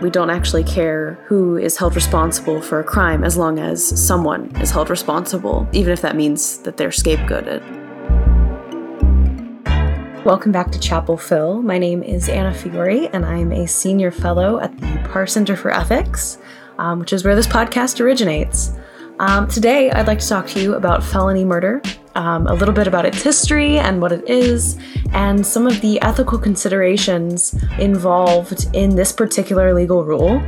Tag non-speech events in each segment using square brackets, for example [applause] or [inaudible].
we don't actually care who is held responsible for a crime as long as someone is held responsible, even if that means that they're scapegoated. Welcome back to Chapel Phil. My name is Anna Fiore, and I'm a senior fellow at the Parr Center for Ethics, um, which is where this podcast originates. Um, today, I'd like to talk to you about felony murder, um, a little bit about its history and what it is, and some of the ethical considerations involved in this particular legal rule.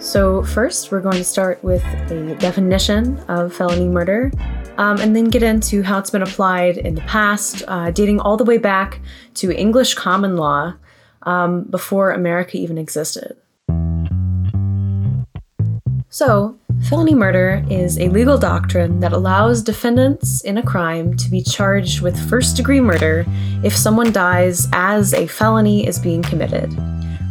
So, first, we're going to start with a definition of felony murder, um, and then get into how it's been applied in the past, uh, dating all the way back to English common law um, before America even existed. So, felony murder is a legal doctrine that allows defendants in a crime to be charged with first degree murder if someone dies as a felony is being committed.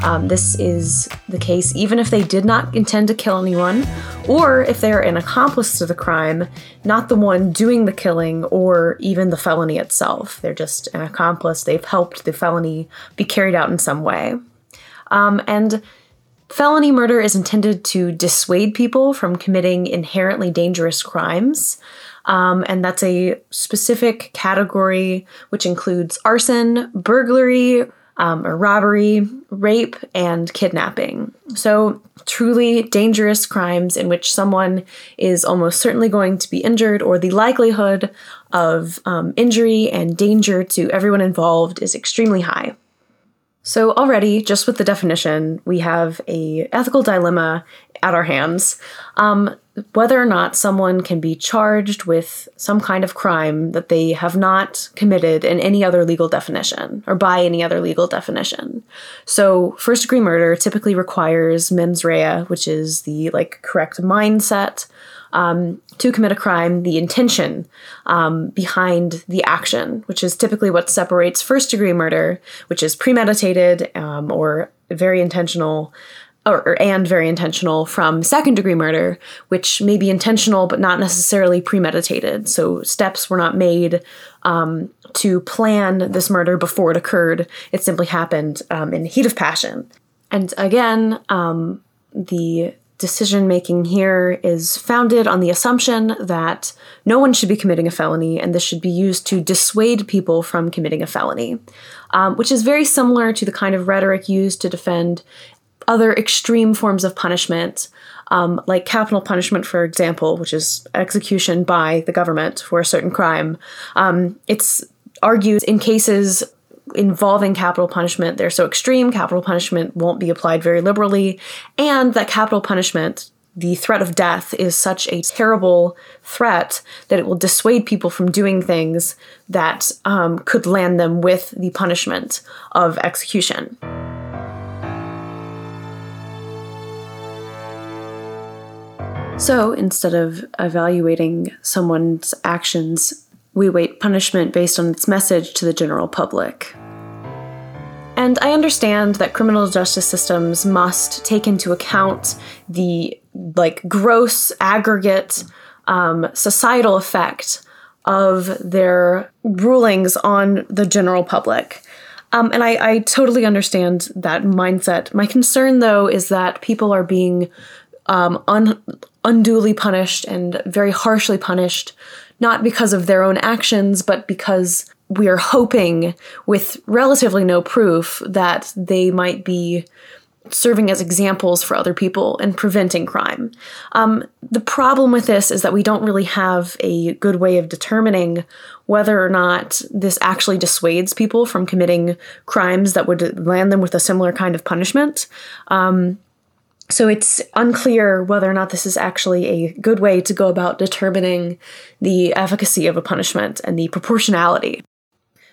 Um, this is the case even if they did not intend to kill anyone, or if they are an accomplice to the crime, not the one doing the killing or even the felony itself. They're just an accomplice. They've helped the felony be carried out in some way. Um, and Felony murder is intended to dissuade people from committing inherently dangerous crimes. Um, and that's a specific category which includes arson, burglary, um, or robbery, rape, and kidnapping. So, truly dangerous crimes in which someone is almost certainly going to be injured, or the likelihood of um, injury and danger to everyone involved is extremely high. So already, just with the definition, we have a ethical dilemma at our hands. Um, whether or not someone can be charged with some kind of crime that they have not committed in any other legal definition or by any other legal definition. So, first degree murder typically requires mens rea, which is the like correct mindset um, to commit a crime, the intention um, behind the action, which is typically what separates first degree murder, which is premeditated um, or very intentional. Or, or, and very intentional from second degree murder, which may be intentional but not necessarily premeditated. So steps were not made um, to plan this murder before it occurred. It simply happened um, in heat of passion. And again, um, the decision making here is founded on the assumption that no one should be committing a felony and this should be used to dissuade people from committing a felony, um, which is very similar to the kind of rhetoric used to defend other extreme forms of punishment. Um, like capital punishment, for example, which is execution by the government for a certain crime. Um, it's argued in cases involving capital punishment, they're so extreme, capital punishment won't be applied very liberally, and that capital punishment, the threat of death, is such a terrible threat that it will dissuade people from doing things that um, could land them with the punishment of execution. So instead of evaluating someone's actions we weight punishment based on its message to the general public. And I understand that criminal justice systems must take into account the like gross aggregate um, societal effect of their rulings on the general public. Um, and I, I, totally understand that mindset. My concern, though, is that people are being um, un- unduly punished and very harshly punished not because of their own actions, but because we are hoping, with relatively no proof, that they might be serving as examples for other people and preventing crime. Um, the problem with this is that we don't really have a good way of determining whether or not this actually dissuades people from committing crimes that would land them with a similar kind of punishment. Um, so it's unclear whether or not this is actually a good way to go about determining the efficacy of a punishment and the proportionality.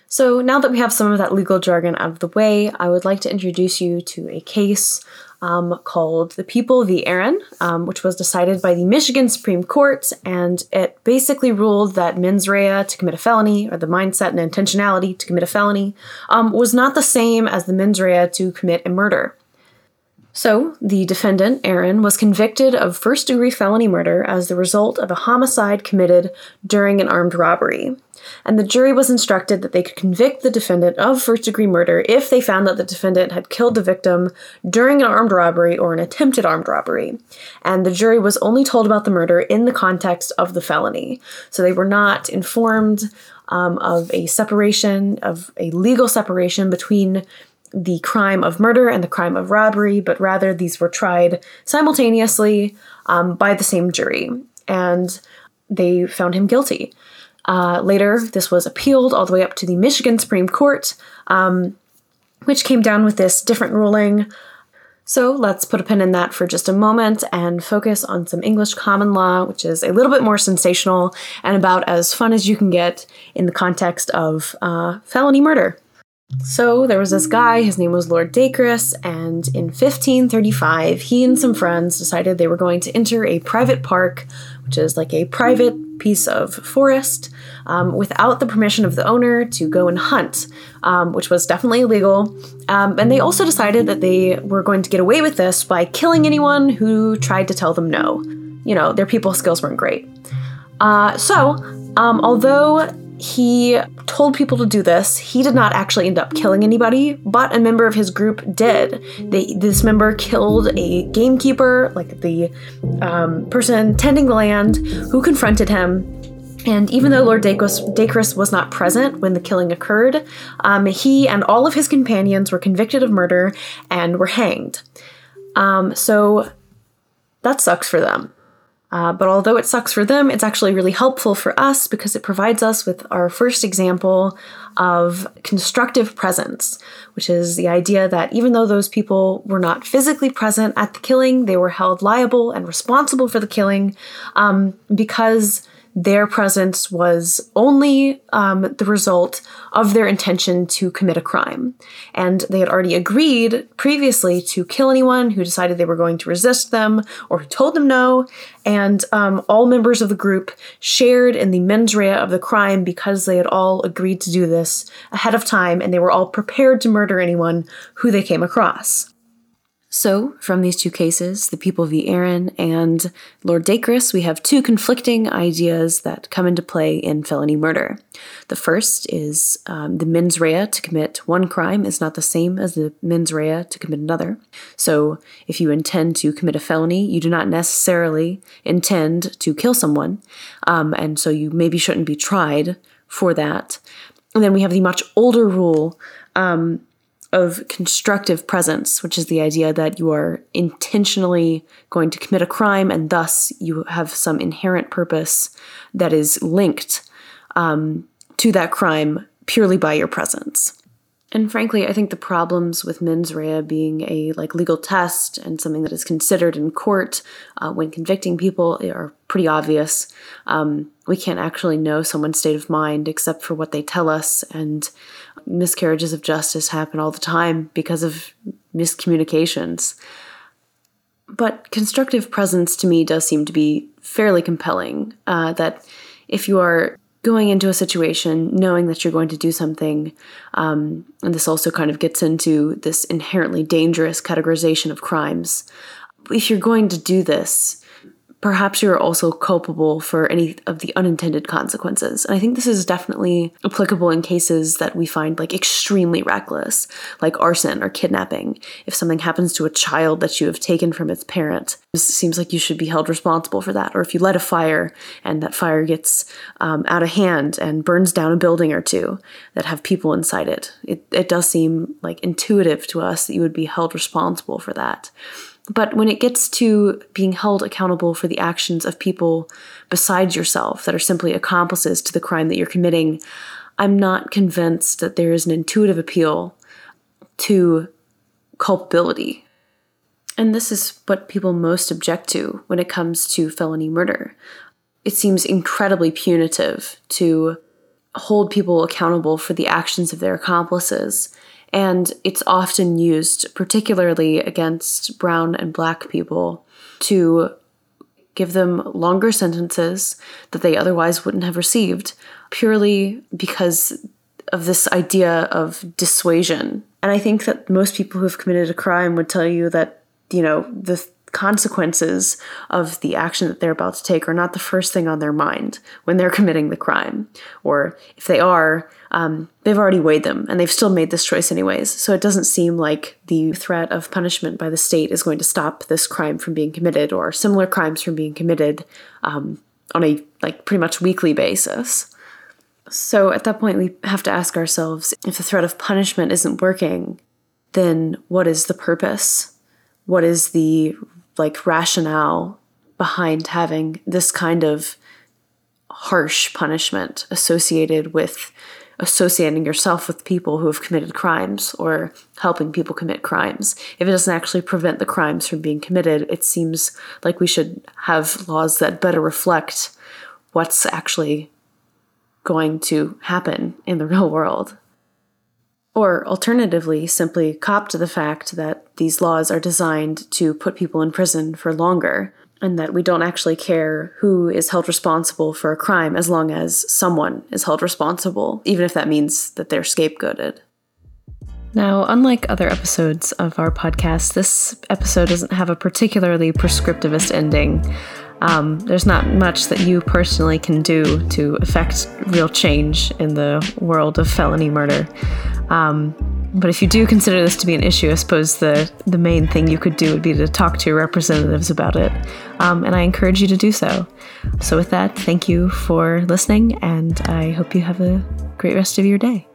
So now that we have some of that legal jargon out of the way, I would like to introduce you to a case um, called The People v. Aaron, um, which was decided by the Michigan Supreme Court, and it basically ruled that mens rea to commit a felony, or the mindset and intentionality to commit a felony, um, was not the same as the mens rea to commit a murder. So, the defendant, Aaron, was convicted of first degree felony murder as the result of a homicide committed during an armed robbery. And the jury was instructed that they could convict the defendant of first degree murder if they found that the defendant had killed the victim during an armed robbery or an attempted armed robbery. And the jury was only told about the murder in the context of the felony. So they were not informed um, of a separation, of a legal separation between the crime of murder and the crime of robbery, but rather these were tried simultaneously um, by the same jury, and they found him guilty. Uh, later, this was appealed all the way up to the Michigan Supreme Court, um, which came down with this different ruling. So let's put a pin in that for just a moment and focus on some English common law, which is a little bit more sensational and about as fun as you can get in the context of uh, felony murder. So there was this guy, his name was Lord Dacres, and in 1535, he and some friends decided they were going to enter a private park, which is like a private piece of forest, um, without the permission of the owner to go and hunt, um, which was definitely illegal. Um, and they also decided that they were going to get away with this by killing anyone who tried to tell them no. You know, their people skills weren't great. Uh, so, um, although he told people to do this. He did not actually end up killing anybody, but a member of his group did. They, this member killed a gamekeeper, like the um, person tending the land, who confronted him. And even though Lord Dacres, was not present when the killing occurred, um, he and all of his companions were convicted of murder and were hanged. Um, so that sucks for them. Uh, but although it sucks for them, it's actually really helpful for us because it provides us with our first example of constructive presence, which is the idea that even though those people were not physically present at the killing, they were held liable and responsible for the killing um, because their presence was only um, the result of their intention to commit a crime. And they had already agreed previously to kill anyone who decided they were going to resist them or who told them no. And um, all members of the group shared in the mens rea of the crime because they had all agreed to do this ahead of time and they were all prepared to murder anyone who they came across. So, from these two cases, the people v. Aaron and Lord Dacres, we have two conflicting ideas that come into play in felony murder. The first is um, the mens rea to commit one crime is not the same as the mens rea to commit another. So, if you intend to commit a felony, you do not necessarily intend to kill someone, um, and so you maybe shouldn't be tried for that. And then we have the much older rule um, of constructive presence, which is the idea that you are intentionally going to commit a crime and thus you have some inherent purpose that is linked um, to that crime purely by your presence. And frankly, I think the problems with mens rea being a like legal test and something that is considered in court uh, when convicting people are pretty obvious. Um, we can't actually know someone's state of mind except for what they tell us, and miscarriages of justice happen all the time because of miscommunications. But constructive presence to me does seem to be fairly compelling. Uh, that if you are going into a situation knowing that you're going to do something. Um, and this also kind of gets into this inherently dangerous categorization of crimes. If you're going to do this, perhaps you're also culpable for any of the unintended consequences. And I think this is definitely applicable in cases that we find like extremely reckless, like arson or kidnapping. If something happens to a child that you have taken from its parent, it seems like you should be held responsible for that. Or if you light a fire and that fire gets um, out of hand and burns down a building or two that have people inside it, it, it does seem like intuitive to us that you would be held responsible for that. But when it gets to being held accountable for the actions of people besides yourself that are simply accomplices to the crime that you're committing, I'm not convinced that there is an intuitive appeal to culpability. And this is what people most object to when it comes to felony murder. It seems incredibly punitive to hold people accountable for the actions of their accomplices and it's often used, particularly against brown and black people, to give them longer sentences that they otherwise wouldn't have received, purely because of this idea of dissuasion. And I think that most people who've committed a crime would tell you that you know, the consequences of the action that they're about to take are not the first thing on their mind when they're [laughs] committing the crime. Or if they are, um, they've already weighed them and they've still made this choice anyways. So it doesn't seem like the threat of punishment by the state is going to stop this crime from being committed or similar crimes from being committed um, on a like pretty much weekly basis. So at that point, we have to ask ourselves if the threat of punishment isn't working, then what is the purpose? What is the like rationale behind having this kind of harsh punishment associated with associating yourself with people who have committed crimes or helping people commit crimes. If it doesn't actually prevent the crimes from being committed, it seems like we should have laws that better reflect what's actually going to happen in the [laughs] real world. Or alternatively, simply cop to the fact that these laws are designed to put people in prison for longer, and that we don't actually care who is held responsible for a crime as long as someone is held responsible, even if that means that they're scapegoated. Now, unlike other episodes of our podcast, this episode doesn't have a particularly prescriptivist ending. Um, there's not much that you personally can do to affect real change in the world of felony murder. Um, but if you do consider this to be an issue, I suppose the, the main thing you could do would be to talk to your representatives about it. Um, and I encourage you to do so. So, with that, thank you for listening, and I hope you have a great rest of your day.